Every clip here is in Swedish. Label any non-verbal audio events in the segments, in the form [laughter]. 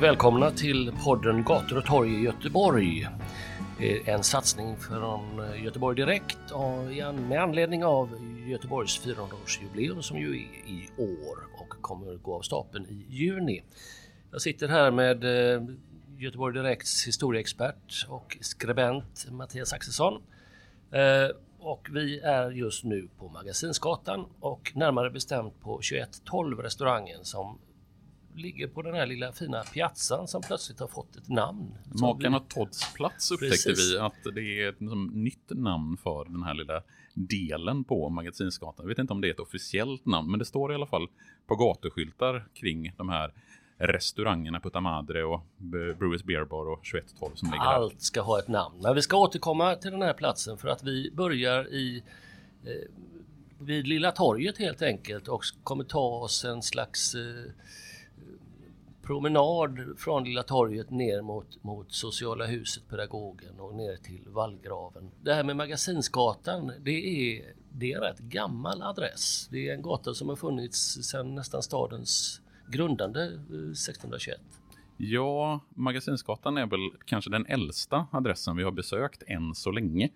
välkomna till podden Gator och torg i Göteborg. Eh, en satsning från eh, Göteborg Direkt med anledning av Göteborgs 400-årsjubileum som ju är i år och kommer gå av stapeln i juni. Jag sitter här med eh, Göteborg Direkts historieexpert och skribent Mattias Axelsson. Och vi är just nu på Magasinsgatan och närmare bestämt på 2112 restaurangen som ligger på den här lilla fina piazzan som plötsligt har fått ett namn. Makarna Todds plats upptäckte Precis. vi att det är ett liksom, nytt namn för den här lilla delen på Magasinsgatan. Jag vet inte om det är ett officiellt namn, men det står i alla fall på gatuskyltar kring de här restaurangerna Puta Madre och Brewers Beer Bar och 2112 som ligger här. Allt ska ha ett namn. Men vi ska återkomma till den här platsen för att vi börjar i eh, vid Lilla torget helt enkelt och kommer ta oss en slags eh, promenad från Lilla torget ner mot, mot Sociala huset, Pedagogen och ner till Vallgraven. Det här med Magasinsgatan, det är, det är en rätt gammal adress. Det är en gata som har funnits sedan nästan stadens grundande eh, 1621. Ja, Magasinsgatan är väl kanske den äldsta adressen vi har besökt än så länge.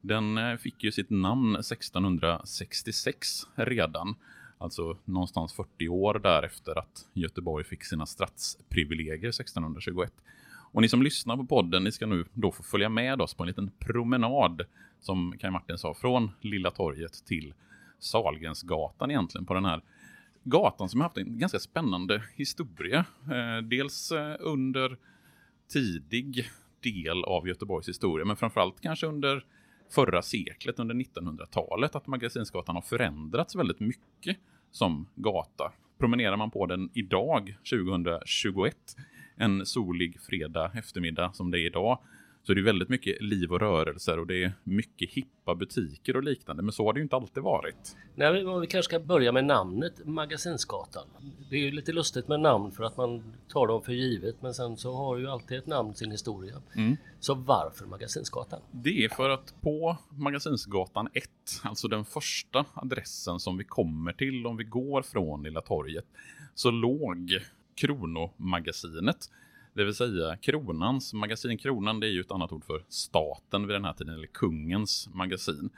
Den eh, fick ju sitt namn 1666 redan. Alltså någonstans 40 år därefter att Göteborg fick sina stadsprivilegier 1621. Och ni som lyssnar på podden, ni ska nu då få följa med oss på en liten promenad, som Kaj Martin sa, från Lilla torget till Salgrensgatan egentligen på den här gatan som har haft en ganska spännande historia. Eh, dels eh, under tidig del av Göteborgs historia, men framförallt kanske under förra seklet, under 1900-talet, att Magasinsgatan har förändrats väldigt mycket som gata. Promenerar man på den idag, 2021, en solig fredag eftermiddag som det är idag, så är det väldigt mycket liv och rörelser och det är mycket hippa butiker och liknande, men så har det ju inte alltid varit. Nej, men vi kanske ska börja med namnet Magasinsgatan. Det är ju lite lustigt med namn för att man tar dem för givet men sen så har ju alltid ett namn sin historia. Så varför Magasinsgatan? Det är för att på Magasinsgatan 1, alltså den första adressen som vi kommer till om vi går från Lilla torget, så låg Kronomagasinet. Det vill säga Kronans magasin. Kronan det är ju ett annat ord för staten vid den här tiden, eller kungens magasin.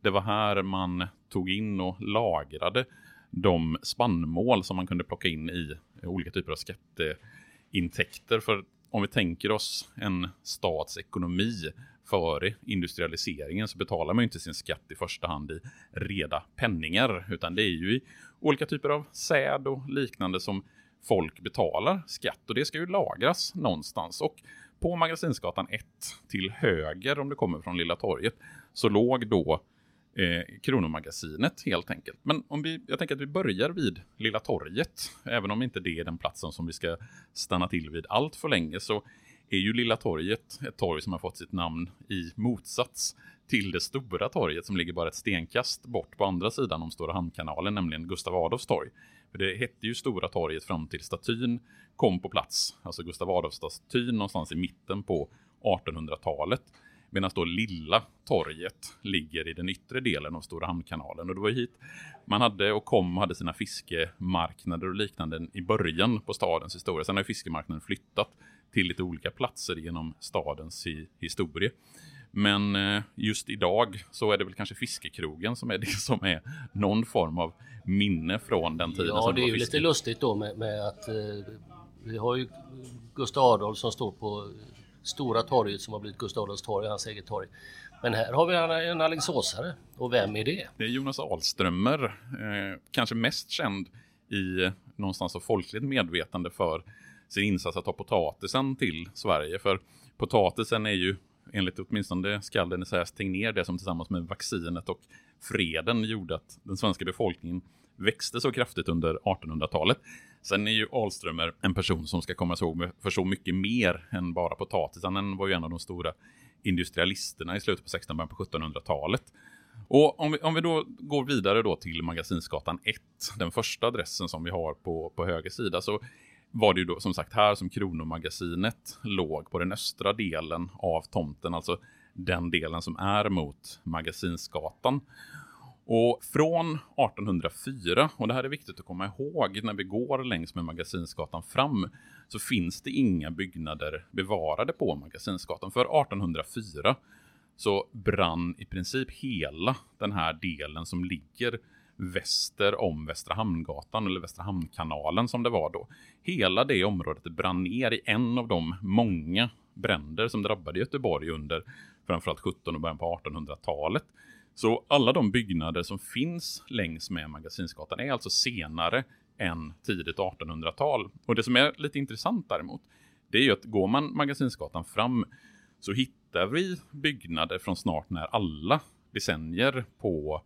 Det var här man tog in och lagrade de spannmål som man kunde plocka in i olika typer av skatteintäkter. För om vi tänker oss en stats ekonomi före industrialiseringen så betalar man ju inte sin skatt i första hand i reda penningar utan det är ju i olika typer av säd och liknande som folk betalar skatt och det ska ju lagras någonstans. Och på Magasinsgatan 1 till höger om du kommer från Lilla torget så låg då eh, Kronomagasinet helt enkelt. Men om vi, jag tänker att vi börjar vid Lilla torget, även om inte det är den platsen som vi ska stanna till vid allt för länge så är ju Lilla torget ett torg som har fått sitt namn i motsats till det stora torget som ligger bara ett stenkast bort på andra sidan om Stora Hamnkanalen, nämligen Gustav Adolfs torg. För det hette ju Stora torget fram till statyn kom på plats, alltså Gustav Adolfs-statyn någonstans i mitten på 1800-talet. Medan då Lilla torget ligger i den yttre delen av Stora Hamnkanalen. Och det var hit man hade och kom och hade sina fiskemarknader och liknande i början på stadens historia. Sen har ju fiskemarknaden flyttat till lite olika platser genom stadens hi- historia. Men eh, just idag så är det väl kanske fiskekrogen som är [laughs] det som är någon form av minne från den tiden. Ja, som det är ju lite lustigt då med, med att eh, vi har ju Gustav Adolf som står på stora torget som har blivit Gustav Adolfs torg, hans eget torg. Men här har vi en Alingsåsare. Och vem är det? Det är Jonas Ahlströmer, eh, kanske mest känd i någonstans av folkligt medvetande för sin insats att ta potatisen till Sverige. För potatisen är ju enligt åtminstone skalden Esaias Tegnér det som tillsammans med vaccinet och freden gjorde att den svenska befolkningen växte så kraftigt under 1800-talet. Sen är ju Alströmer en person som ska komma ihåg för så mycket mer än bara potatisen. Han var ju en av de stora industrialisterna i slutet på 1600 på 1700-talet. Och om vi, om vi då går vidare då till Magasinsgatan 1, den första adressen som vi har på, på höger sida, så var det ju då som sagt här som Kronomagasinet låg på den östra delen av tomten, alltså den delen som är mot Magasinsgatan. Och från 1804, och det här är viktigt att komma ihåg när vi går längs med Magasinsgatan fram, så finns det inga byggnader bevarade på Magasinsgatan. För 1804 så brann i princip hela den här delen som ligger väster om Västra Hamngatan eller Västra Hamnkanalen som det var då. Hela det området brann ner i en av de många bränder som drabbade Göteborg under framförallt 17 och början på 1800-talet. Så alla de byggnader som finns längs med Magasinsgatan är alltså senare än tidigt 1800-tal. Och det som är lite intressant däremot, det är ju att går man Magasinsgatan fram så hittar vi byggnader från snart när alla decennier på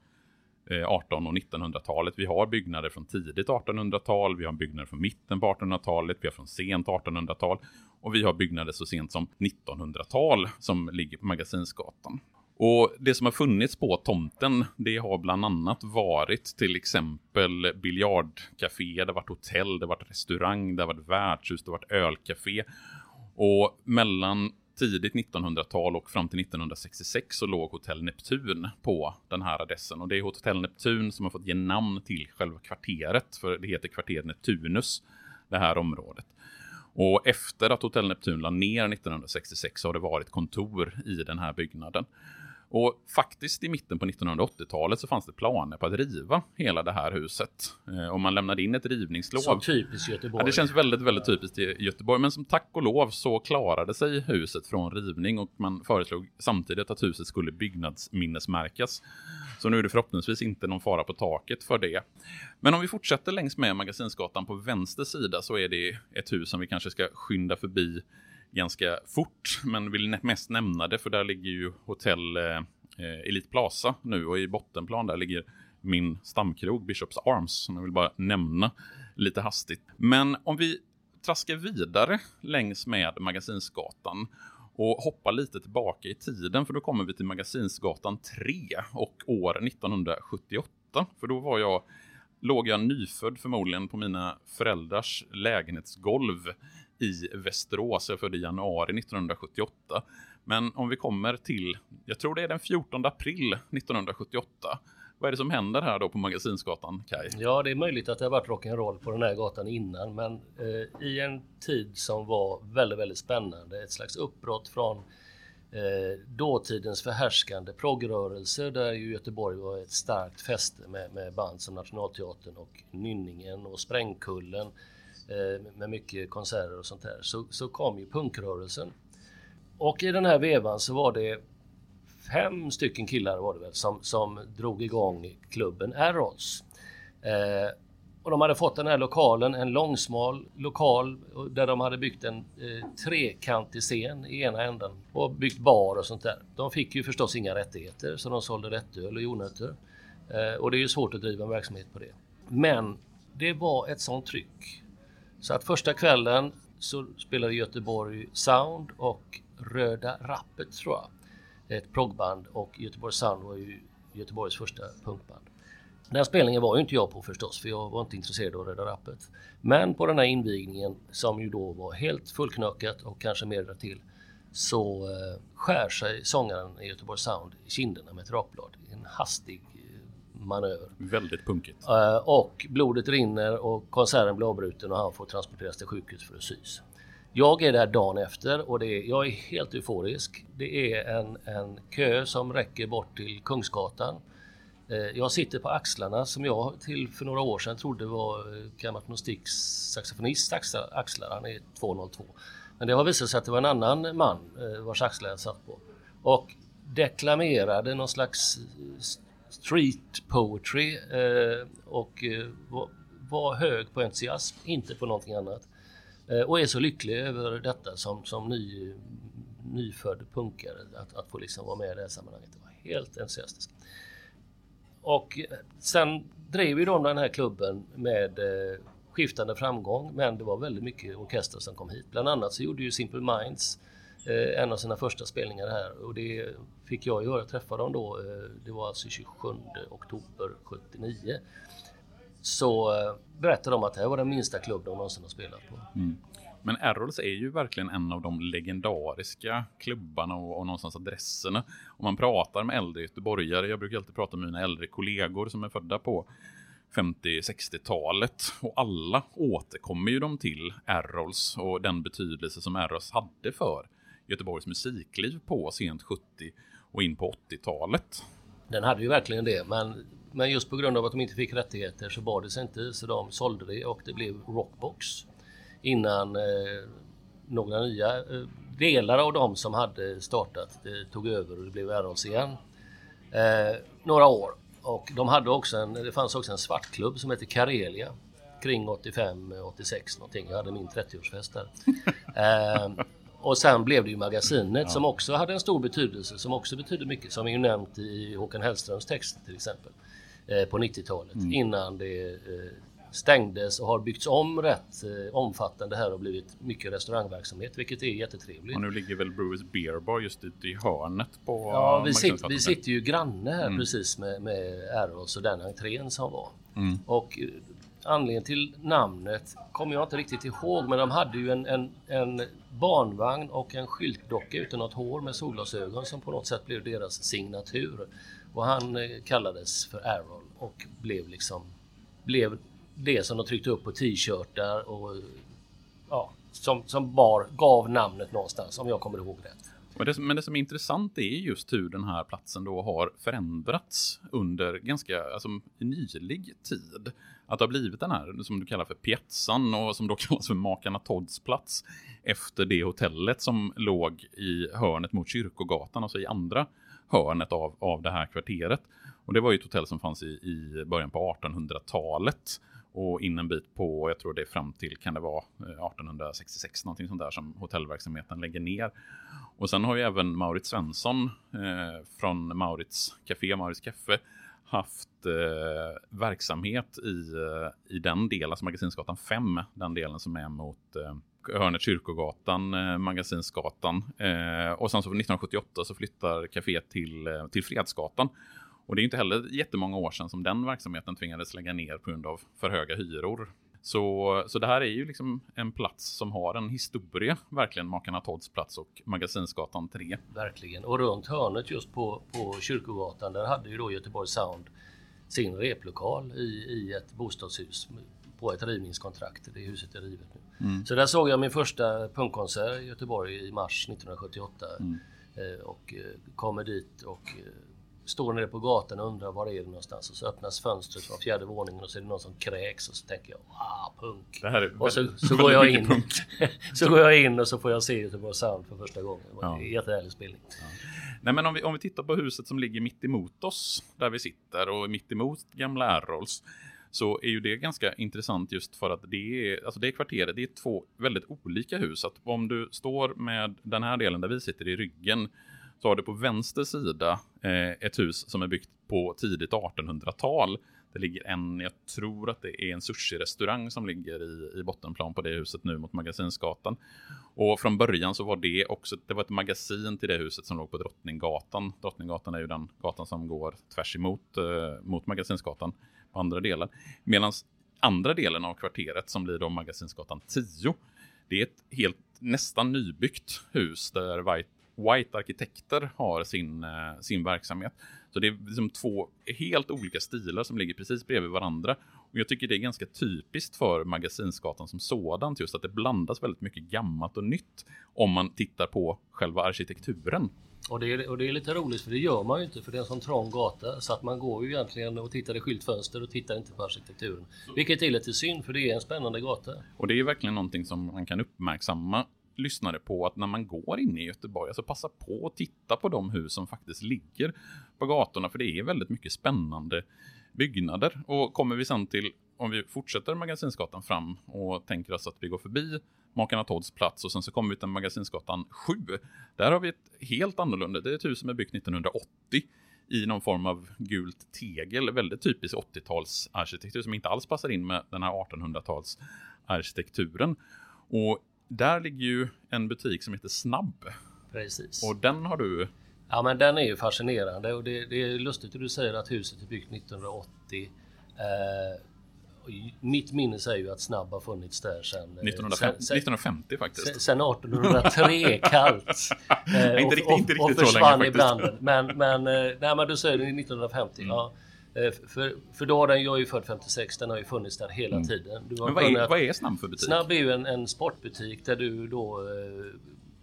Eh, 18 och 1900-talet. Vi har byggnader från tidigt 1800-tal, vi har byggnader från mitten på 1800-talet, vi har från sent 1800-tal och vi har byggnader så sent som 1900-tal som ligger på Magasinsgatan. Och det som har funnits på tomten, det har bland annat varit till exempel biljardcafé, det har varit hotell, det har varit restaurang, det har varit värdshus, det har varit ölcafé. Och mellan tidigt 1900-tal och fram till 1966 så låg Hotell Neptun på den här adressen. Och det är Hotell Neptun som har fått ge namn till själva kvarteret, för det heter kvarter Neptunus, det här området. Och efter att Hotell Neptun la ner 1966 så har det varit kontor i den här byggnaden. Och faktiskt i mitten på 1980-talet så fanns det planer på att riva hela det här huset. Eh, och man lämnade in ett rivningslov. Så typiskt Göteborg. Ja, det känns väldigt, väldigt typiskt i Göteborg. Men som tack och lov så klarade sig huset från rivning och man föreslog samtidigt att huset skulle byggnadsminnesmärkas. Så nu är det förhoppningsvis inte någon fara på taket för det. Men om vi fortsätter längs med Magasinsgatan på vänster sida så är det ett hus som vi kanske ska skynda förbi ganska fort, men vill mest nämna det för där ligger ju hotell eh, eh, Elite Plaza nu och i bottenplan där ligger min stamkrog Bishops Arms som jag vill bara nämna lite hastigt. Men om vi traskar vidare längs med Magasinsgatan och hoppar lite tillbaka i tiden för då kommer vi till Magasinsgatan 3 och år 1978 för då var jag låg jag nyfödd förmodligen på mina föräldrars lägenhetsgolv i Västerås. Jag föddes i januari 1978. Men om vi kommer till, jag tror det är den 14 april 1978. Vad är det som händer här då på Magasinsgatan, Kai? Ja, det är möjligt att det har varit rock'n'roll på den här gatan innan, men eh, i en tid som var väldigt, väldigt spännande. Ett slags uppbrott från eh, dåtidens förhärskande progrörelser där ju Göteborg var ett starkt fäste med, med band som Nationalteatern och Nynningen och Sprängkullen Eh, Eh, med mycket konserter och sånt där, så, så kom ju punkrörelsen. Och i den här vevan så var det fem stycken killar var det väl som, som drog igång klubben Errols. Eh, och de hade fått den här lokalen, en långsmal lokal där de hade byggt en eh, trekantig scen i ena änden och byggt bar och sånt där. De fick ju förstås inga rättigheter så de sålde rättöl och jordnötter. Eh, och det är ju svårt att driva en verksamhet på det. Men det var ett sånt tryck så att första kvällen så spelade Göteborg Sound och Röda Rappet tror jag. Ett proggband och Göteborg Sound var ju Göteborgs första punkband. Den spelningen var ju inte jag på förstås för jag var inte intresserad av Röda Rappet. Men på den här invigningen som ju då var helt fullknökat och kanske mer till så eh, skär sig sångaren i Göteborg Sound i kinderna med ett rakblad. En hastig manöver. Väldigt punkigt. Uh, och blodet rinner och konserten blir avbruten och han får transporteras till sjukhus för att sys. Jag är där dagen efter och det är, jag är helt euforisk. Det är en, en kö som räcker bort till Kungsgatan. Uh, jag sitter på axlarna som jag till för några år sedan trodde var gammalt Nostiks saxofonist axlar. Han är 202. Men det har visat sig att det var en annan man eh, vars axlar jag satt på. Och deklamerade någon slags street poetry eh, och eh, var, hög på entusiasm, inte på någonting annat. Eh, och är så lycklig över detta som, som ny, nyfödd punkare, att, att få liksom vara med i det här sammanhanget. Det var helt entusiastiskt. Och sen drev ju de den här klubben med skiftande framgång, men det var väldigt mycket orkester som kom hit. Bland annat så gjorde ju Simple Minds eh, en av sina första spelningar här och det fick jag göra. Jag träffade dem då, eh, det var alltså 27 oktober 79. Så eh, berättade de att det här var den minsta klubb de någonsin har spelat på. Mm. Men Errols är ju verkligen en av de legendariska klubbarna och, och någonstans adresserna. Om man pratar med äldre göteborgare, jag brukar alltid prata med mina äldre kollegor som är födda på 50-60-talet och alla återkommer ju de till Errols och den betydelse som Errols hade för Göteborgs musikliv på sent 70 och in på 80-talet. Den hade ju verkligen det, men, men just på grund av att de inte fick rättigheter så bar det sig inte, så de sålde det och det blev Rockbox innan eh, några nya eh, delar av de som hade startat eh, tog över och det blev Errols igen. Eh, några år. Och de hade också en, det fanns också en svartklubb som hette Karelia kring 85-86 någonting. Jag hade min 30-årsfest där. [laughs] Och sen blev det ju magasinet som också hade en stor betydelse, som också betyder mycket, som är ju nämnt i Håkan Hellströms texter till exempel eh, på 90-talet innan det eh, stängdes och har byggts om rätt eh, omfattande här och blivit mycket restaurangverksamhet, vilket är jättetrevligt. Och nu ligger väl Brewers Beer Bar just ute i hörnet på Ja, vi, sitter, vi sitter ju granne här precis med, med Errols och den entrén som var. Och eh, anledningen till namnet kommer jag inte riktigt ihåg, men de hade ju en, en, en barnvagn och en skyltdocka utan något hår med solglasögon som på något sätt blev deras signatur. Och han eh, kallades för Errol och blev liksom blev det som de tryckte upp på t-shirtar och ja, som, som bar, gav namnet någonstans om jag kommer ihåg rätt. Men det, som- men det som är intressant är just hur den här platsen då har förändrats under ganska alltså, nylig tid. Att det har blivit den här som du kallar för piazzan och som då [laughs] kallas för Makarna Todds plats efter det hotellet som låg i hörnet mot Kyrkogatan, alltså i andra hörnet av, av det här kvarteret. Och det var ju ett hotell som fanns i, i början på 1800-talet och in en bit på, jag tror det är fram till, kan det vara eh, 1866 någonting sånt där som hotellverksamheten lägger ner. Och sen har ju även Maurits Svensson eh, från Maurits Café, Maurits Kaffe, haft eh, verksamhet i, eh, i den delen, alltså Magasinsgatan 5, den delen som är mot eh, hörnet Kyrkogatan, eh, Magasinsgatan. Eh, och sen så 1978 så flyttar kaféet till, eh, till Fredsgatan. Och det är inte heller jättemånga år sedan som den verksamheten tvingades lägga ner på grund av för höga hyror. Så, så det här är ju liksom en plats som har en historia, verkligen Makarna Todds plats och Magasinsgatan 3. Verkligen. Och runt hörnet just på, på Kyrkogatan, där hade ju då Göteborg Sound sin replokal i, i ett bostadshus på ett rivningskontrakt. Det huset är rivet nu. Så där såg jag min första punkkonsert i Göteborg i mars 1978. Eh, och eh, kommer dit och eh, står nere på gatan och undrar var är det någonstans. Och så öppnas fönstret från fjärde våningen och så är det någon som kräks och så tänker jag wow, punk. Här är och så, så går jag in. punk. [laughs] så går jag in och så får jag se Göteborg Sound för första gången. Det var Ja. en jättehärlig spelning. Nej, men om vi, om vi tittar på huset som ligger mitt emot oss, där vi sitter, och mitt emot gamla Errols, så är ju det ganska intressant just för att det är, alltså det kvarteret, det är två väldigt olika hus. Att om du står med den här delen där vi sitter i ryggen, så har du på vänster sida eh, ett hus som är byggt på tidigt 1800-tal. Det ligger en, jag tror att det är en sushi-restaurang som ligger i, i bottenplan på det huset nu mot Magasinsgatan. Och från början så var det också, det var ett magasin till det huset som låg på Drottninggatan. Drottninggatan är ju den gatan som går tvärs emot eh, mot Magasinsgatan på andra delen. Medan andra delen av kvarteret som blir då Magasinsgatan 10, det är ett helt nästan nybyggt hus där White, White Arkitekter har sin, eh, sin verksamhet. Så det är liksom två helt olika stilar som ligger precis bredvid varandra. Och jag tycker det är ganska typiskt för Magasinsgatan som sådant, just att det blandas väldigt mycket gammalt och nytt om man tittar på själva arkitekturen. Och det, är, och det är lite roligt för det gör man ju inte för det är en sån trång gata så att man går ju egentligen och tittar i skyltfönster och tittar inte på arkitekturen. Vilket är lite synd för det är en spännande gata. Och det är verkligen någonting som man kan uppmärksamma lyssnare på att när man går in i Göteborg, alltså passa på att titta på de hus som faktiskt ligger på gatorna, för det är väldigt mycket spännande byggnader. Och kommer vi sen till, om vi fortsätter Magasinsgatan fram och tänker oss att vi går förbi Makarna Todds plats och sen så kommer vi till Magasinsgatan 7. Där har vi ett helt annorlunda, det är ett hus som är byggt 1980 i någon form av gult tegel, väldigt typisk 80-talsarkitektur som inte alls passar in med den här 1800-talsarkitekturen. Och där ligger ju en butik som heter Snabb. Precis. Och den har du... Ja men den är ju fascinerande och det, det är lustigt att du säger att huset är byggt 1980. Eh, mitt minne säger ju att Snabb har funnits där sedan... 1950, sen, 1950 faktiskt. Sen, sen 1803 [laughs] kallt. Eh, inte riktigt, och, inte riktigt och, försvann i branden. Men, men, eh, nej, men du säger 1950. Mm. Ja. Eh, för, för då har den, jag är ju född 56, den har ju funnits där hela mm. tiden. men vad är, vad är Snabb för butik? Snabb är ju en, en sportbutik där du då eh,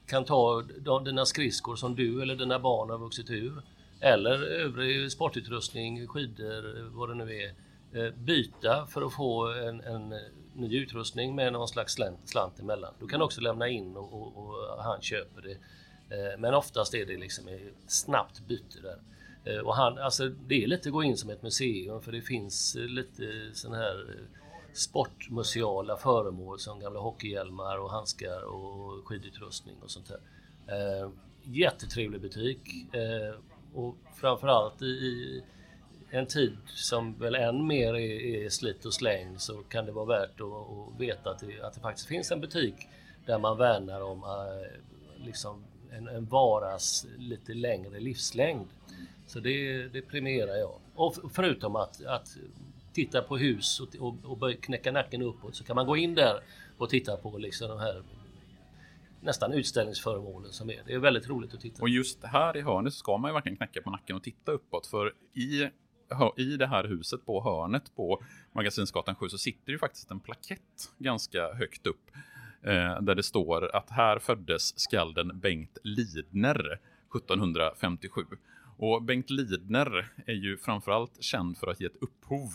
kan ta dina skridskor som du eller dina barn har vuxit ur. Eller övrig sportutrustning, skidor, vad det nu är Eh, byta för att få en, en ny utrustning med någon slags slant, slant emellan. Du kan också lämna in och, och, och han köper det. Eh, men oftast är det liksom snabbt byte där. Eh, och han, alltså det är lite att gå in som ett museum för det finns eh, lite sådana här eh, sportmuseala föremål som gamla hockeyhjälmar och handskar och skidutrustning och sånt där. Jättetrevlig butik och framförallt i en tid som väl än mer är, är slit och släng så kan det vara värt att, att veta att det, att det, faktiskt finns en butik där man värnar om eh, liksom en, en varas lite längre livslängd. Så det, det premierar jag. Och förutom att, att titta på hus och, och, och knäcka nacken uppåt så kan man gå in där och titta på liksom de här nästan utställningsföremålen som är. Det är väldigt roligt att titta. Och just här i hörnet så ska man ju verkligen knäcka på nacken och titta uppåt för i i det här huset på hörnet på Magasinsgatan 7 så sitter ju faktiskt en plakett ganska högt upp. Eh, där det står att här föddes skalden Bengt Lidner 1757. Och Bengt Lidner är ju framförallt känd för att ge ett upphov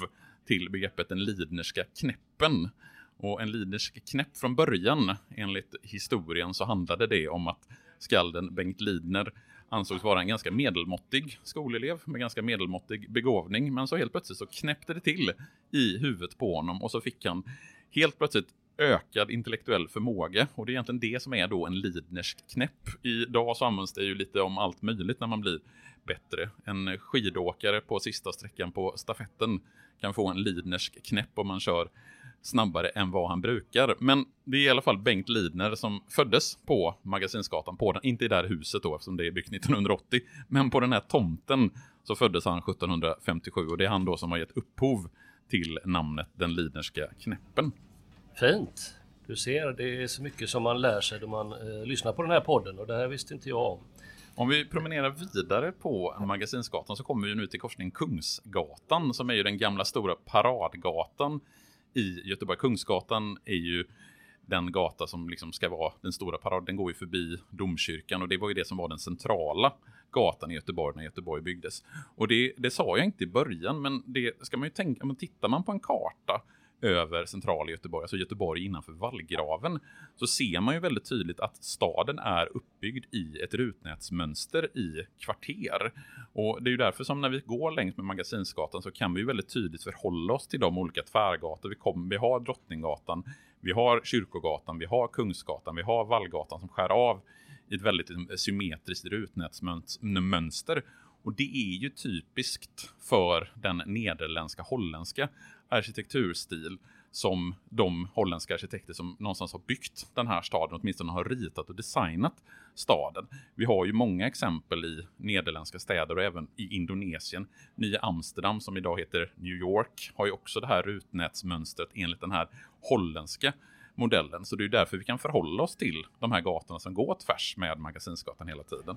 till begreppet den Lidnerska knäppen. Och en Lidnersk knäpp från början, enligt historien, så handlade det om att skalden Bengt Lidner ansågs vara en ganska medelmåttig skolelev med ganska medelmåttig begåvning. Men så helt plötsligt så knäppte det till i huvudet på honom och så fick han helt plötsligt ökad intellektuell förmåga och det är egentligen det som är då en Lidnersk knäpp. Idag så används det ju lite om allt möjligt när man blir bättre. En skidåkare på sista sträckan på stafetten kan få en Lidnersk knäpp om man kör snabbare än vad han brukar. Men det är i alla fall Bengt Lidner som föddes på Magasinsgatan, på den, inte i det här huset då eftersom det är byggt 1980, men på den här tomten så föddes han 1757 och det är han då som har gett upphov till namnet den Lidnerska knäppen. Fint! Du ser, det är så mycket som man lär sig då man eh, lyssnar på den här podden och det här visste inte jag om. Om vi promenerar vidare på Magasinsgatan så kommer vi nu till korsningen Kungsgatan som är ju den gamla stora paradgatan i Göteborg. Kungsgatan är ju den gata som liksom ska vara den stora paraden. Den går ju förbi domkyrkan och det var ju det som var den centrala gatan i Göteborg när Göteborg byggdes. Och det, det sa jag inte i början, men det ska man ju tänka, men tittar man på en karta över centrala Göteborg, alltså Göteborg innanför vallgraven, så ser man ju väldigt tydligt att staden är uppbyggd i ett rutnätsmönster i kvarter. Och det är ju därför som när vi går längs med Magasinsgatan så kan vi ju väldigt tydligt förhålla oss till de olika tvärgator vi kommer. Vi har Drottninggatan, vi har Kyrkogatan, vi har Kungsgatan, vi har Vallgatan som skär av i ett väldigt liksom, symmetriskt rutnätsmönster. Och det är ju typiskt för den nederländska holländska arkitekturstil som de holländska arkitekter som någonstans har byggt den här staden, åtminstone har ritat och designat staden. Vi har ju många exempel i nederländska städer och även i Indonesien. Nya Amsterdam som idag heter New York har ju också det här rutnätsmönstret enligt den här holländska modellen. Så det är därför vi kan förhålla oss till de här gatorna som går tvärs med Magasinsgatan hela tiden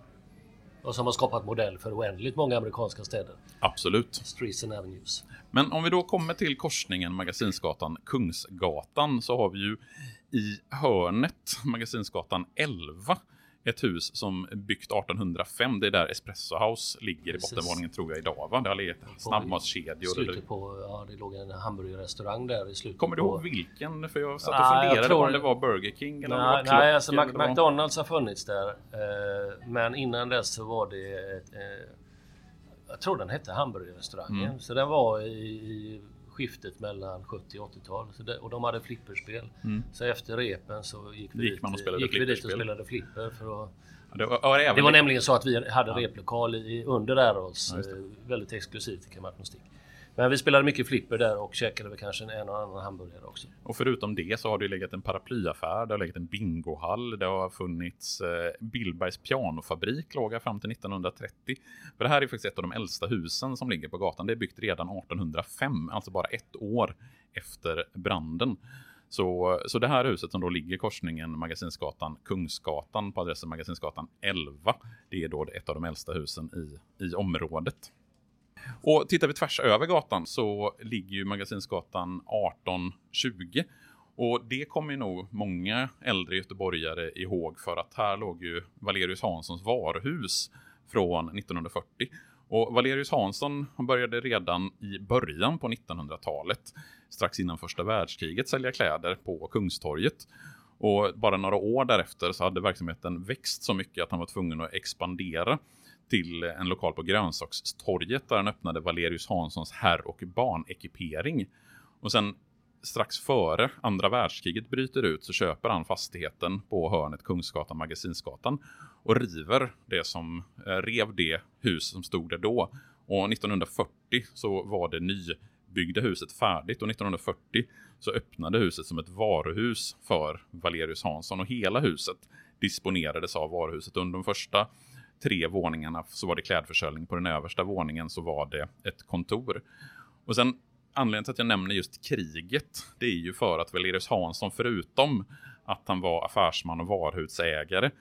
och som har skapat modell för oändligt många amerikanska städer. Absolut. Streets and Avenues. Men om vi då kommer till korsningen Magasinsgatan Kungsgatan så har vi ju i hörnet Magasinsgatan 11 ett hus som byggt 1805. Det är där Espresso House ligger Precis. i bottenvåningen tror jag idag. Va? Det har legat snabbmatskedjor. eller- på, ja det låg en hamburgerrestaurang där i slutet Kommer du på... ihåg vilken? För jag satt och Nej, funderade tror- på om det var Burger King eller om Nej, det var nej alltså Mac- vad- McDonalds har funnits där. Eh, men innan dess så var det... ett, Eh, jag tror den hette hamburgerrestaurangen. Mm. Så den var i, i skiftet mellan 70 och 80-tal. Så det, och de hade flipperspel. Så efter repen så gick vi, Gick dit, och gick vi dit och spelade flipper. För att, Ja, Det var, ja, det var nämligen så att vi hade replokal i, under Arrow's. Ja, eh, väldigt exklusivt i Kamartnostik. Men vi spelade mycket flipper där och käkade väl kanske en, en och annan hamburgare också. Och förutom det så har det ju legat en paraplyaffär, det har legat en bingohall, det har funnits eh, Billbergs pianofabrik låg här fram till 1930. För det här är faktiskt ett av de äldsta husen som ligger på gatan. Det är byggt redan 1805, alltså bara ett år efter branden. Så, så det här huset som då ligger i korsningen Magasinsgatan Kungsgatan på adressen Magasinsgatan 11. Det är då ett av de äldsta husen i, i området. Och tittar vi tvärs över gatan så ligger ju Magasinsgatan 1820. Och det kommer ju nog många äldre göteborgare ihåg för att här låg ju Valerius Hanssons varuhus från 1940. Och Valerius Hansson började redan i början på 1900-talet, strax innan första världskriget, sälja kläder på Kungstorget. Och bara några år därefter så hade verksamheten växt så mycket att han var tvungen att expandera till en lokal på Grönsakstorget där han öppnade Valerius Hanssons herr och barnekipering. Och sen strax före andra världskriget bryter ut så köper han fastigheten på hörnet Kungsgatan Magasinsgatan och river det som eh, rev det hus som stod där då. Och 1940 så var det nybyggda huset färdigt och 1940 så öppnade huset som ett varuhus för Valerius Hansson och hela huset disponerades av varuhuset. Under de första tre våningarna så var det klädförsäljning. På den översta våningen så var det ett kontor. Och sen anledningen till att jag nämner just kriget, det är ju för att Valerius Hansson, förutom att han var affärsman och varuhusägare,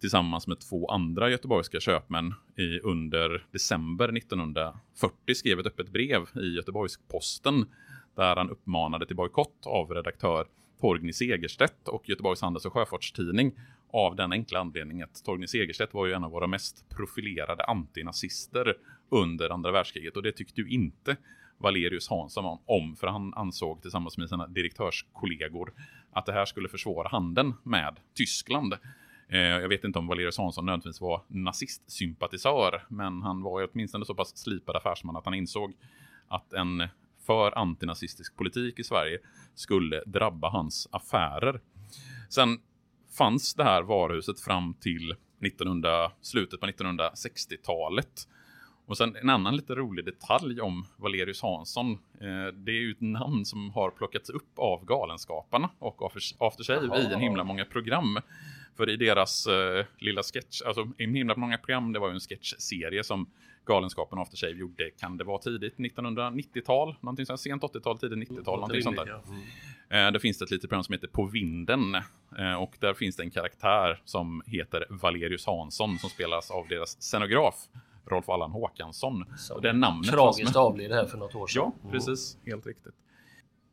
tillsammans med två andra göteborgska köpmän i, under december 1940 skrev ett öppet brev i Göteborgs-Posten där han uppmanade till bojkott av redaktör Torgny Segerstedt och Göteborgs Handels och Sjöfartstidning av den enkla anledningen att Torgny Segerstedt var ju en av våra mest profilerade antinazister under andra världskriget och det tyckte ju inte Valerius Hansson om för han ansåg tillsammans med sina direktörskollegor att det här skulle försvåra handeln med Tyskland. Eh, Jag vet inte om Valerius Hansson nödvändigtvis var nazistsympatisör, men han var ju åtminstone så pass slipad affärsman att han insåg att en för antinazistisk politik i Sverige skulle drabba hans affärer. Sen fanns det här varuhuset fram till 1900, slutet på 1960-talet. Och sen en annan lite rolig detalj om Valerius Hansson. Eh, det är ju ett namn som har plockats upp av Galenskaparna och After- Shave i en himla många program. För i deras eh, lilla sketch, alltså i en himla många program, det var ju en sketchserie som Galenskapen och After Shave gjorde, kan det vara tidigt 1990-tal? Någonting sånt, sent 80-tal, tidigt 90-tal, någonting sånt där. Mm. Eh, Det finns det ett litet program som heter På vinden. Eh, Och där finns det en karaktär som heter Valerius Hansson som spelas av deras scenograf Rolf Allan Håkansson. Så det namnet Tragiskt avled här för något år sedan. Ja, precis. Helt riktigt.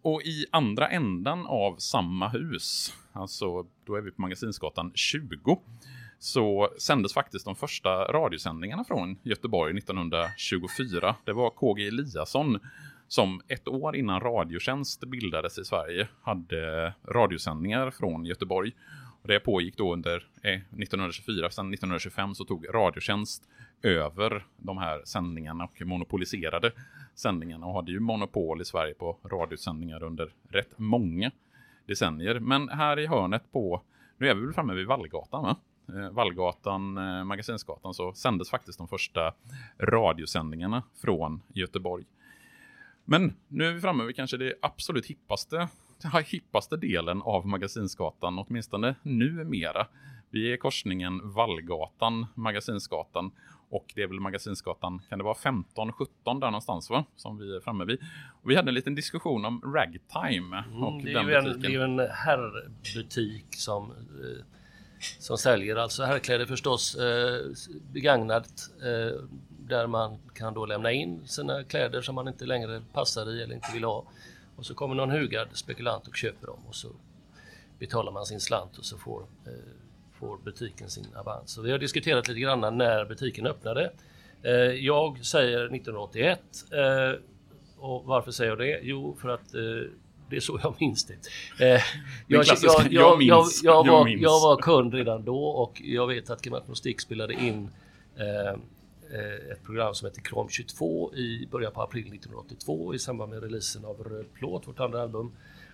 Och i andra ändan av samma hus, alltså då är vi på Magasinsgatan 20, så sändes faktiskt de första radiosändningarna från Göteborg 1924. Det var KG Eliasson som ett år innan Radiotjänst bildades i Sverige hade radiosändningar från Göteborg. Och det pågick då under 1924, sen 1925 så tog Radiotjänst över de här sändningarna och monopoliserade sändningarna och hade ju monopol i Sverige på radiosändningar under rätt många decennier. Men här i hörnet på, nu är vi väl framme vid Vallgatan va? Eh, Vallgatan, eh, Magasinsgatan, så sändes faktiskt de första radiosändningarna från Göteborg. Men nu är vi framme vid kanske det absolut hippaste, hippaste delen av Magasinsgatan, åtminstone numera. Vi är korsningen Vallgatan, Magasinsgatan och det är väl Magasinsgatan, kan det vara 15-17 där någonstans va? Som vi är framme vid. Och vi hade en liten diskussion om ragtime och Mm, det, är den ju en, det är ju en herrbutik som, eh, som säljer alltså herrkläder förstås eh, begagnat eh, där man kan då lämna in sina kläder som man inte längre passar i eller inte vill ha. Och så kommer någon hugad spekulant och köper dem och så betalar man sin slant och så får, eh, får butiken sin avans. Så vi har diskuterat lite grann när butiken öppnade. Eh, jag säger 1981. Eh, och varför säger jag det? Jo, för att eh, det är så jag minns det. Eh, jag, jag, jag minns, var, jag var kund redan då och jag vet att Grammatik spelade in eh, eh, ett program som heter Krom 22 i början på april 1982 i samband med releasen av Röd plåt, vårt andra album.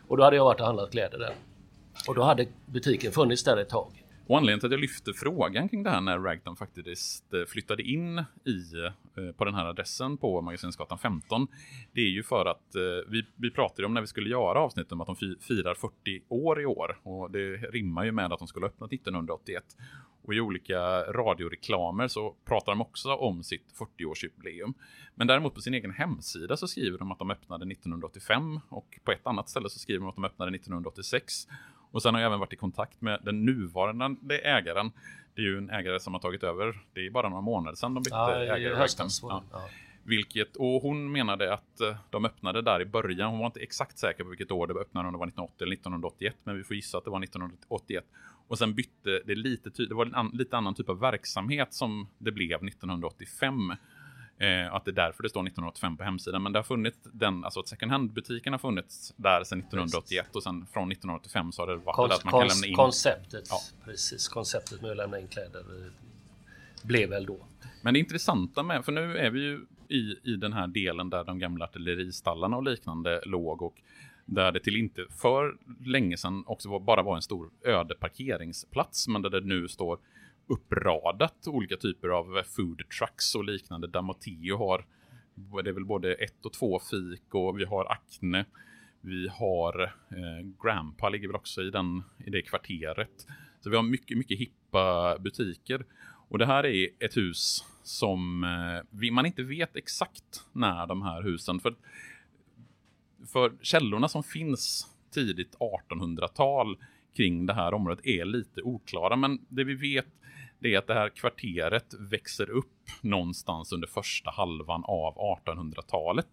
Och då hade jag varit och handlat kläder där. Och då hade butiken funnits där ett tag. Och anledningen till att jag lyfte frågan kring det här när Ragdown faktiskt eh, flyttade in i, eh, på den här adressen på Magasinsgatan 15. Det är ju för att eh, vi, vi pratade om när vi skulle göra avsnittet om att de firar 40 år i år. Och det rimmar ju med att de skulle ha öppnat 1981. Och i olika radioreklamer så pratar de också om sitt 40-årsjubileum. Men däremot på sin egen hemsida så skriver de att de öppnade 1985 och på ett annat ställe så skriver de att de öppnade 1986. Och sen har jag även varit i kontakt med den nuvarande ägaren. Det är ju en ägare som har tagit över. Det är bara några månader sedan de bytte i ägare. var Ja. Ja. Vilket, och hon menade att eh, de öppnade där i början. Hon var inte exakt säker på vilket år det öppnade, om det var 1980 eller 1981. Men vi får gissa att det var 1981. Och sen bytte det lite, det var en an, lite annan typ av verksamhet som det blev 1985. Eh, att det är därför det står 1985 på hemsidan. Men det har funnits den, alltså att second hand-butiken har funnits där sedan 1981 och sen från 1985 så har det varit Kon- att man kan lämna in. konceptet, Ja. precis, konceptet med att lämna in kläder eh, blev väl då. Men det intressanta med, för nu är vi ju i, i den här delen där de gamla artilleristallarna och liknande låg och där det till inte för länge sedan också var, bara var en stor öde parkeringsplats, men där det nu står uppradat olika typer av food trucks och liknande. D'Amoteo har, det är väl både ett och två fik och vi har Acne. Vi har eh, Grandpa ligger väl också i, den, i det kvarteret. Så vi har mycket, mycket hippa butiker. Och det här är ett hus som eh, man inte vet exakt när de här husen, för, för källorna som finns tidigt 1800-tal kring det här området är lite oklara. Men det vi vet det är att det här kvarteret växer upp någonstans under första halvan av 1800-talet.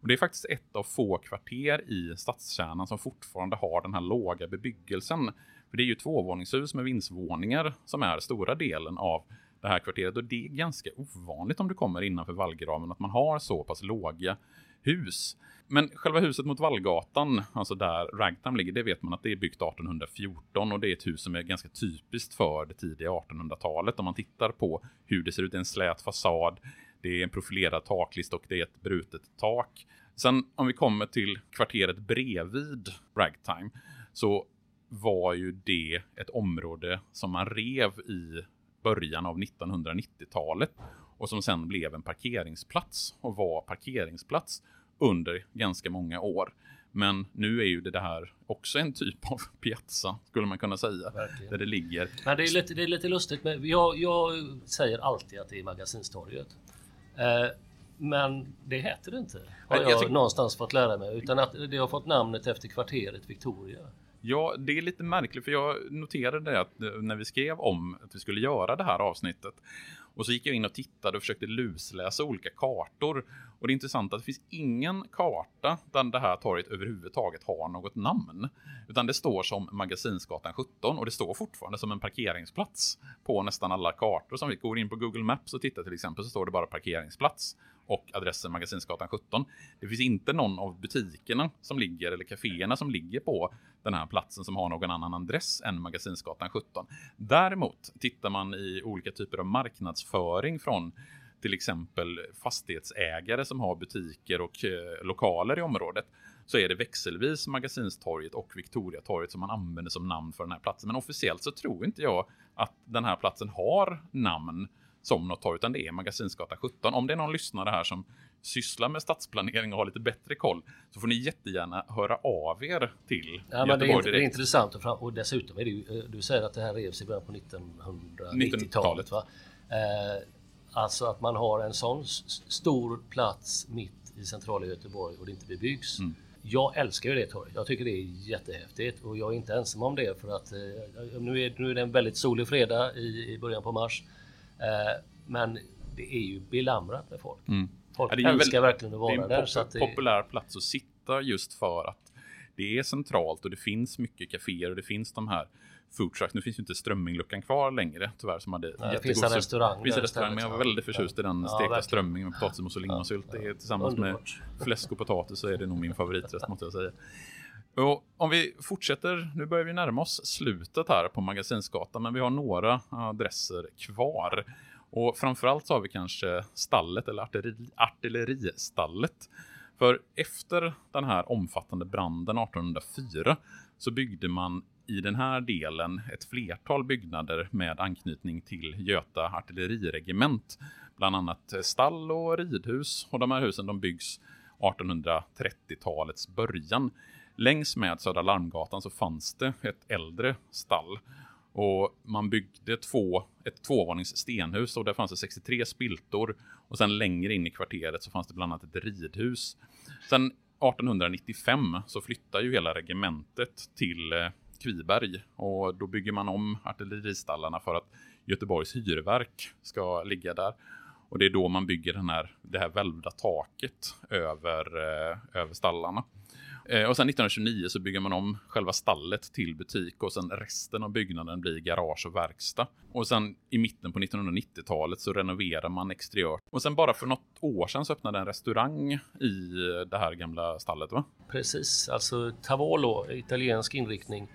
Och det är faktiskt ett av få kvarter i stadskärnan som fortfarande har den här låga bebyggelsen. För det är ju tvåvåningshus med vindsvåningar som är stora delen av det här kvarteret. Och det är ganska ovanligt om du kommer innanför vallgraven att man har så pass låga hus. Men själva huset mot Vallgatan, alltså där Ragtime ligger, det vet man att det är byggt 1814 och det är ett hus som är ganska typiskt för det tidiga 1800-talet. Om man tittar på hur det ser ut, det är en slät fasad, det är en profilerad taklist och det är ett brutet tak. Sen om vi kommer till kvarteret bredvid Ragtime så var ju det ett område som man rev i början av 1990-talet och som sen blev en parkeringsplats och var parkeringsplats under ganska många år. Men nu är ju det här också en typ av [laughs] piazza, skulle man kunna säga. Verkligen. Där det ligger. Men det är lite, det är lite lustigt. Men jag, jag säger alltid att det är Magasinstorget. Eh, men det heter det inte. Har Jag jag, någonstans fått lära mig. Utan att det har fått namnet efter kvarteret Victoria. Ja, det är lite märkligt för jag noterade det att eh, när vi skrev om att vi skulle göra det här avsnittet och så gick jag in och tittade och försökte lusläsa olika kartor. Och det är intressant att det finns ingen karta där det här torget överhuvudtaget har något namn. Utan det står som Magasinsgatan 17 och det står fortfarande som en parkeringsplats på nästan alla kartor. Som vi går in på Google Maps och tittar till exempel så står det bara parkeringsplats och adressen Magasinsgatan 17. Det finns inte någon av butikerna som ligger eller kaféerna som ligger på den här platsen som har någon annan adress än Magasinsgatan 17. Däremot tittar man i olika typer av marknadsföring från till exempel fastighetsägare som har butiker och eh, lokaler i området så är det växelvis Magasinstorget och Victoriatorget som man använder som namn för den här platsen. Men officiellt så tror inte jag att den här platsen har namn som något torg, utan det är Magasinsgatan 17. Om det är någon lyssnare här som sysslar med stadsplanering och har lite bättre koll så får ni jättegärna höra av er till Ja, men det, är, det är intressant och, fram, och dessutom är det ju, eh, du säger att det här revs i början på 1990-talet. Va? Eh, alltså att man har en sån stor plats mitt i centrala Göteborg och det inte bebyggs. Mm. Jag älskar ju det torget. Jag tycker det är jättehäftigt och jag är inte ensam om det för att eh, nu, är, nu är det en väldigt solig fredag i, i början på mars. Eh, men det är ju belamrat med folk. Folk Ja, det är ju älskar väldigt- verkligen att Det är vara en där. pop- det, populär plats att sitta just för att det är centralt och det finns mycket kaféer och det finns de här food trucks. Nu finns ju inte Strömmingluckan kvar längre tyvärr som hade Nej, det finns en restaurang. Det finns där en restaurang, men jag var väldigt förtjust i den Ja, stekta verkligen. strömming med potatismos och lingonsylt. Det är tillsammans Underbart. med fläsk och potatis så är det nog min favoriträtt måste jag säga. Och om vi fortsätter, nu börjar vi närma oss slutet här på Magasinsgatan, men vi har några adresser kvar. Och framförallt så har vi kanske stallet eller artilleri, artilleristallet. För efter den här omfattande branden 1804 så byggde man i den här delen ett flertal byggnader med anknytning till Göta artilleriregement. Bland annat stall och ridhus. Och de här husen de byggs 1830-talets början. Längs med Södra Larmgatan så fanns det ett äldre stall. Och man byggde två, ett tvåvånings stenhus och där fanns det 63 spiltor. Och sen längre in i kvarteret så fanns det bland annat ett ridhus. Sen 1895 så flyttar ju hela regementet till eh, Kviberg och då bygger man om artilleristallarna för att Göteborgs hyrverk ska ligga där. Och det är då man bygger den här, det här välvda taket över, eh, över stallarna. Eh, och sen 1929 så bygger man om själva stallet till butik och sen resten av byggnaden blir garage och verkstad. Och sen i mitten på 1990-talet så renoverar man exteriört. Och sen bara för något år sedan så öppnade en restaurang i eh, det här gamla stallet va? Precis, alltså Tavolo, italiensk inriktning.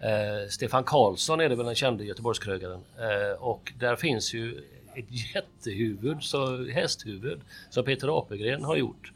Eh, Stefan Karlsson är det väl den kände Göteborgskrögaren. Eh, och där finns ju ett jättehuvud, så hästhuvud, som Peter Apelgren har gjort.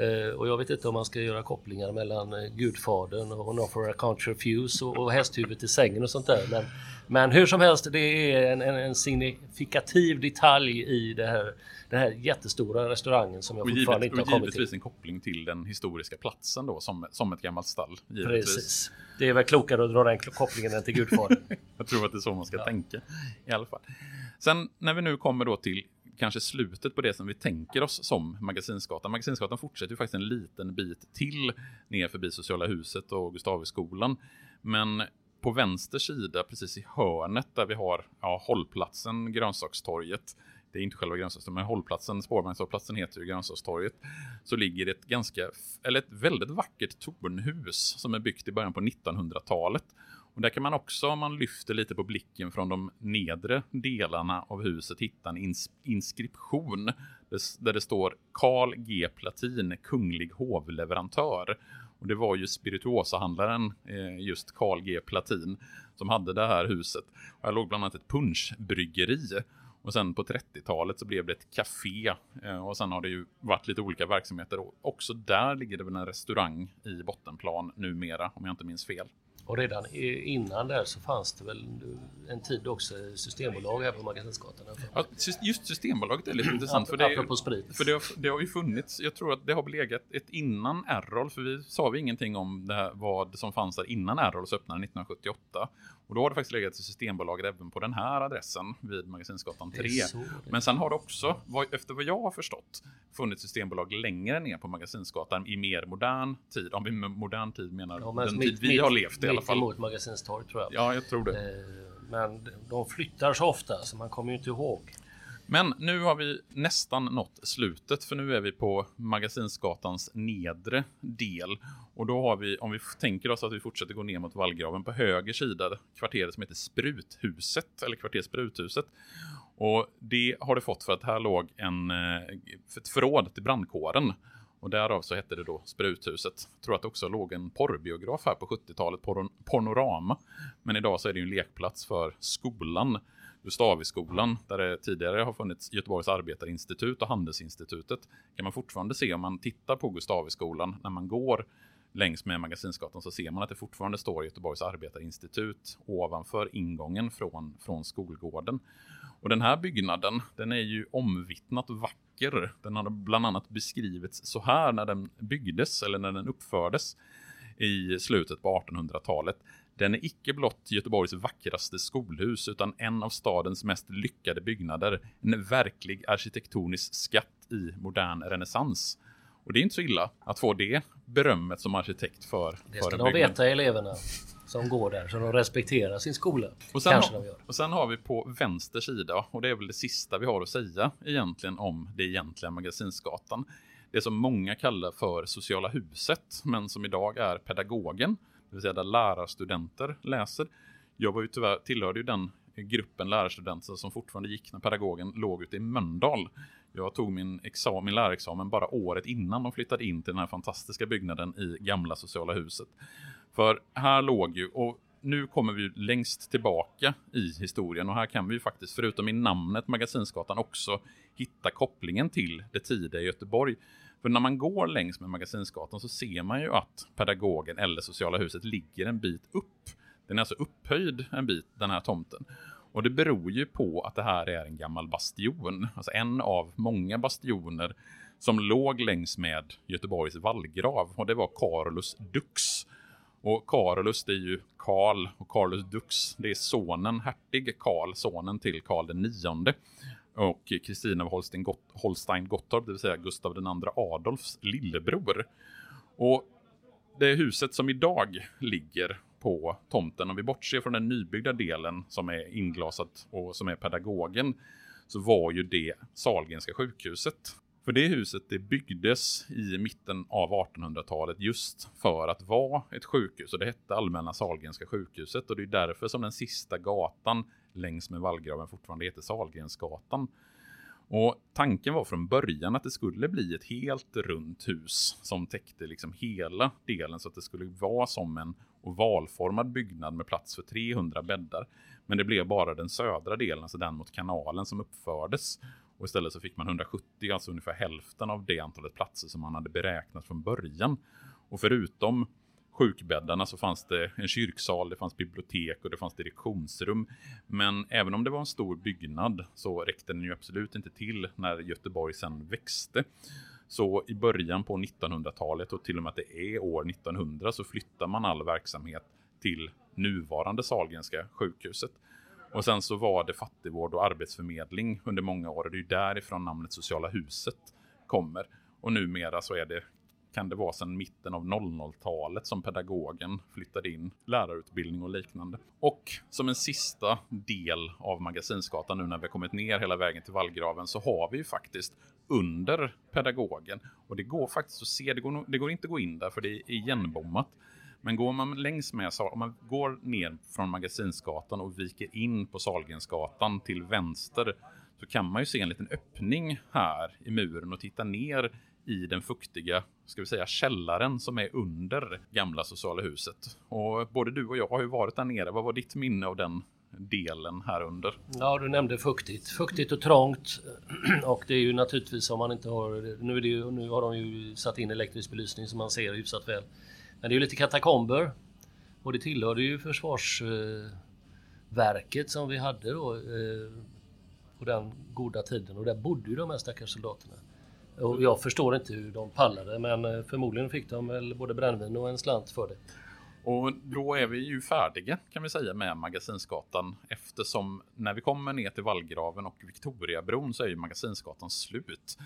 Eh, och jag vet inte om man ska göra kopplingar mellan eh, Gudfadern och No for a Country Fuse och, och hästhuvudet i sängen och sånt där. Men, men hur som helst, det är en, en, en signifikativ detalj i det här, den här jättestora restaurangen som jag Och, fortfarande givet, inte och har kommit till. givetvis en koppling till den historiska platsen då som, som ett gammalt stall. Givetvis. Precis. Det är väl klokare att dra den kopplingen än till Gudfadern. [laughs] Jag tror att det är så man ska tänka i alla fall. Sen när vi nu kommer då till kanske slutet på det som vi tänker oss som Magasinsgatan. Magasinsgatan fortsätter ju faktiskt en liten bit till ner förbi Sociala huset och Gustaviskolan. Men på vänster sida, precis i hörnet där vi har ja, hållplatsen Grönsakstorget. Det är inte själva grönsakstorget, men hållplatsen, spårvagnshållplatsen heter ju Grönsakstorget. Så ligger ett ganska, eller ett väldigt vackert tornhus som är byggt i början på 1900-talet. Och där kan man också, om man lyfter lite på blicken från de nedre delarna av huset, hitta en ins inskription där- det står Carl G. Platin, kunglig hovleverantör. Och det var ju spirituosahandlaren, eh, just Carl G. Platin, som hade det här huset. Och här låg bland annat ett punschbryggeri. Och sen på 30-talet så blev det ett café. Eh, och sen har det ju varit lite olika verksamheter. Och också där ligger det väl en restaurang i bottenplan numera, om jag inte minns fel. Och redan innan där så fanns det väl en tid också Systembolag här på Magasinsgatan. Ja, just Systembolaget är lite intressant. För det, sprit. för det, har, det har ju funnits, jag tror att det har legat ett innan Errol, för vi sa vi ingenting om det här, vad som fanns där innan Errols öppnade 1978. Och då har det faktiskt legat ett Systembolag även på den här adressen vid Magasinsgatan 3. Det är så det. Men sen har det också, efter vad jag har förstått, funnits Systembolag längre ner på Magasinsgatan i mer modern tid. Om vi med modern tid menar Ja, men den mitt- tid vi har levt i alla mitt fall. emot Magasinstorg tror jag. Ja, jag tror det. Eh, Men de flyttar så ofta så man kommer ju inte ihåg. Men nu har vi nästan nått slutet för nu är vi på Magasinsgatans nedre del. Och då har vi, om vi tänker oss att vi fortsätter gå ner mot vallgraven på höger sida, kvarteret som heter Spruthuset, eller kvarter Spruthuset. Och det har det fått för att här låg en, eh, ett förråd till brandkåren. Och därav så hette det då Spruthuset. Jag tror att det också låg en porrbiograf här på 70-talet, porn Pornorama. Men idag så är det ju en lekplats för skolan. Gustaviskolan, där det tidigare har funnits Göteborgs arbetarinstitut och Handelsinstitutet, kan man fortfarande se om man tittar på Gustaviskolan när man går längs med Magasinsgatan så ser man att det fortfarande står Göteborgs arbetarinstitut ovanför ingången från, från skolgården. Och den här byggnaden, den är ju omvittnat vacker. Den har bland annat beskrivits så här när den byggdes eller när den uppfördes i slutet på 1800-talet. Den är icke blott Göteborgs vackraste skolhus utan en av stadens mest lyckade byggnader. En verklig arkitektonisk skatt i modern renässans. Och det är inte så illa att få det berömmet som arkitekt för, Det för ska en de byggnad. veta eleverna som går där så de respekterar sin skola. Och sen, Kanske de gör. och sen har vi på vänster sida, och det är väl det sista vi har att säga egentligen om det egentliga Magasinsgatan. det som många kallar för sociala huset, men som idag är pedagogen, det vill säga där lärarstudenter läser. Jag var ju tyvärr, tillhörde ju den gruppen lärarstudenter som fortfarande gick när pedagogen låg ute i Mölndal. Jag tog min, examen, min lärarexamen bara året innan de flyttade in till den här fantastiska byggnaden i gamla sociala huset. För här låg ju, och nu kommer vi längst tillbaka i historien och här kan vi ju faktiskt, förutom i namnet Magasinsgatan, också hitta kopplingen till det tidiga Göteborg. För när man går längs med Magasinsgatan så ser man ju att pedagogen eller sociala huset ligger en bit upp. Den är alltså upphöjd en bit, den här tomten. Och det beror ju på att det här är en gammal bastion, alltså en av många bastioner som låg längs med Göteborgs vallgrav och det var Carolus Dux. Och Carolus det är ju Karl och Carolus Dux det är sonen, hertig Karl, sonen till Karl den nionde. Och Kristina av Holstein, Gott, Holstein Gottorp, det vill säga Gustav II Adolfs lillebror. Och det huset som idag ligger på tomten, om vi bortser från den nybyggda delen som är inglasat och som är pedagogen, så var ju det Salgenska sjukhuset. För det huset det byggdes i mitten av 1800-talet just för att vara ett sjukhus och det hette Allmänna Salgenska sjukhuset och det är därför som den sista gatan längs med vallgraven fortfarande heter Salgrensgatan. Och tanken var från början att det skulle bli ett helt runt hus som täckte liksom hela delen så att det skulle vara som en ovalformad byggnad med plats för 300 bäddar. Men det blev bara den södra delen, alltså den mot kanalen, som uppfördes. Och istället så fick man 170, alltså ungefär hälften av det antalet platser som man hade beräknat från början. Och förutom sjukbäddarna så fanns det en kyrksal, det fanns bibliotek och det fanns direktionsrum. Men även om det var en stor byggnad så räckte den ju absolut inte till när Göteborg sen växte. Så i början på 1900-talet och till och med att det är år 1900 så flyttar man all verksamhet till nuvarande Sahlgrenska sjukhuset. Och sen så var det fattigvård och arbetsförmedling under många år och det är därifrån namnet Sociala huset kommer. Och numera så är det kan det vara sedan mitten av 00-talet som pedagogen flyttade in lärarutbildning och liknande. Och som en sista del av Magasinsgatan nu när vi har kommit ner hela vägen till vallgraven så har vi ju faktiskt under pedagogen. Och det går faktiskt att se, det går, det går inte att gå in där för det är igenbommat. Men går man längs med, om man går ner från Magasinsgatan och viker in på Salgrensgatan till vänster så kan man ju se en liten öppning här i muren och titta ner i den fuktiga, ska vi säga, källaren som är under gamla sociala huset. Och både du och jag har ju varit där nere. Vad var ditt minne av den delen här under? Ja, du nämnde fuktigt. Fuktigt och trångt. [clears throat] Och det är ju naturligtvis om man inte har... Nu, är det ju, nu har de ju satt in elektrisk belysning som man ser hyfsat väl. Men det är ju lite katakomber. Och det tillhörde ju försvarsverket som vi hade då eh, på den goda tiden. Och där bodde ju de här stackars soldaterna. Och jag förstår inte hur de pallade men eh, förmodligen fick de väl både brännvin och en slant för det. Och då är vi ju färdiga kan vi säga med Magasinsgatan eftersom när vi kommer ner till Vallgraven och Victoriabron så är ju Magasinsgatan slut.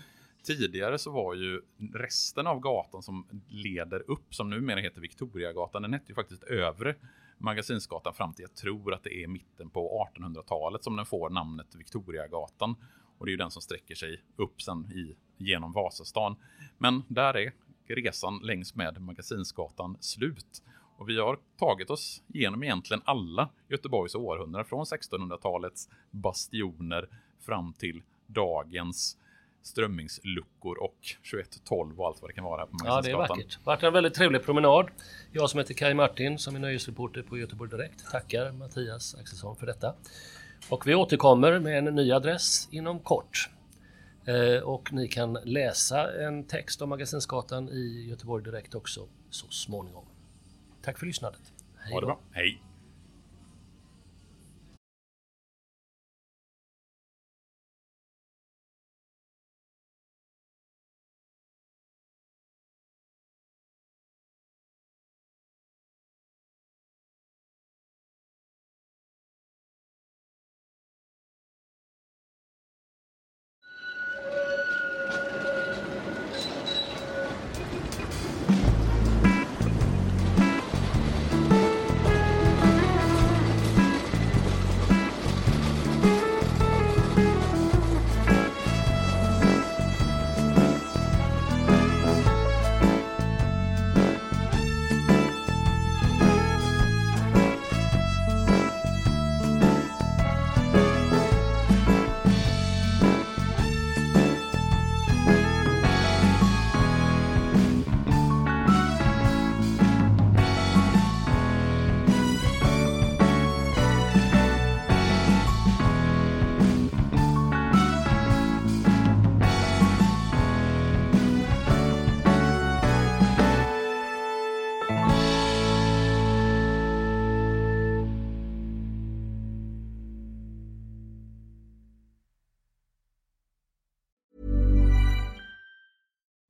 Tidigare så var ju resten av gatan som leder upp, som numera heter Victoriagatan, den hette ju faktiskt Övre Magasinsgatan fram till, jag tror att det är mitten på 1800-talet som den får namnet Victoriagatan. Och det är ju den som sträcker sig upp sen i, genom Vasastan. Men där är resan längs med Magasinsgatan slut. Och vi har tagit oss igenom egentligen alla Göteborgs århundraden från 1600-talets bastioner fram till dagens strömmingsluckor och 2112 och allt vad det kan vara här på Ja, det är vackert. Det har varit en väldigt trevlig promenad. Jag som heter Kai Martin som är nöjesreporter på Göteborg Direkt tackar Mattias Axelsson för detta. Och vi återkommer med en ny adress inom kort. Eh, och ni kan läsa en text om Magasinsgatan i Göteborg Direkt också så småningom. Tack för lyssnandet. Hej då. Hej.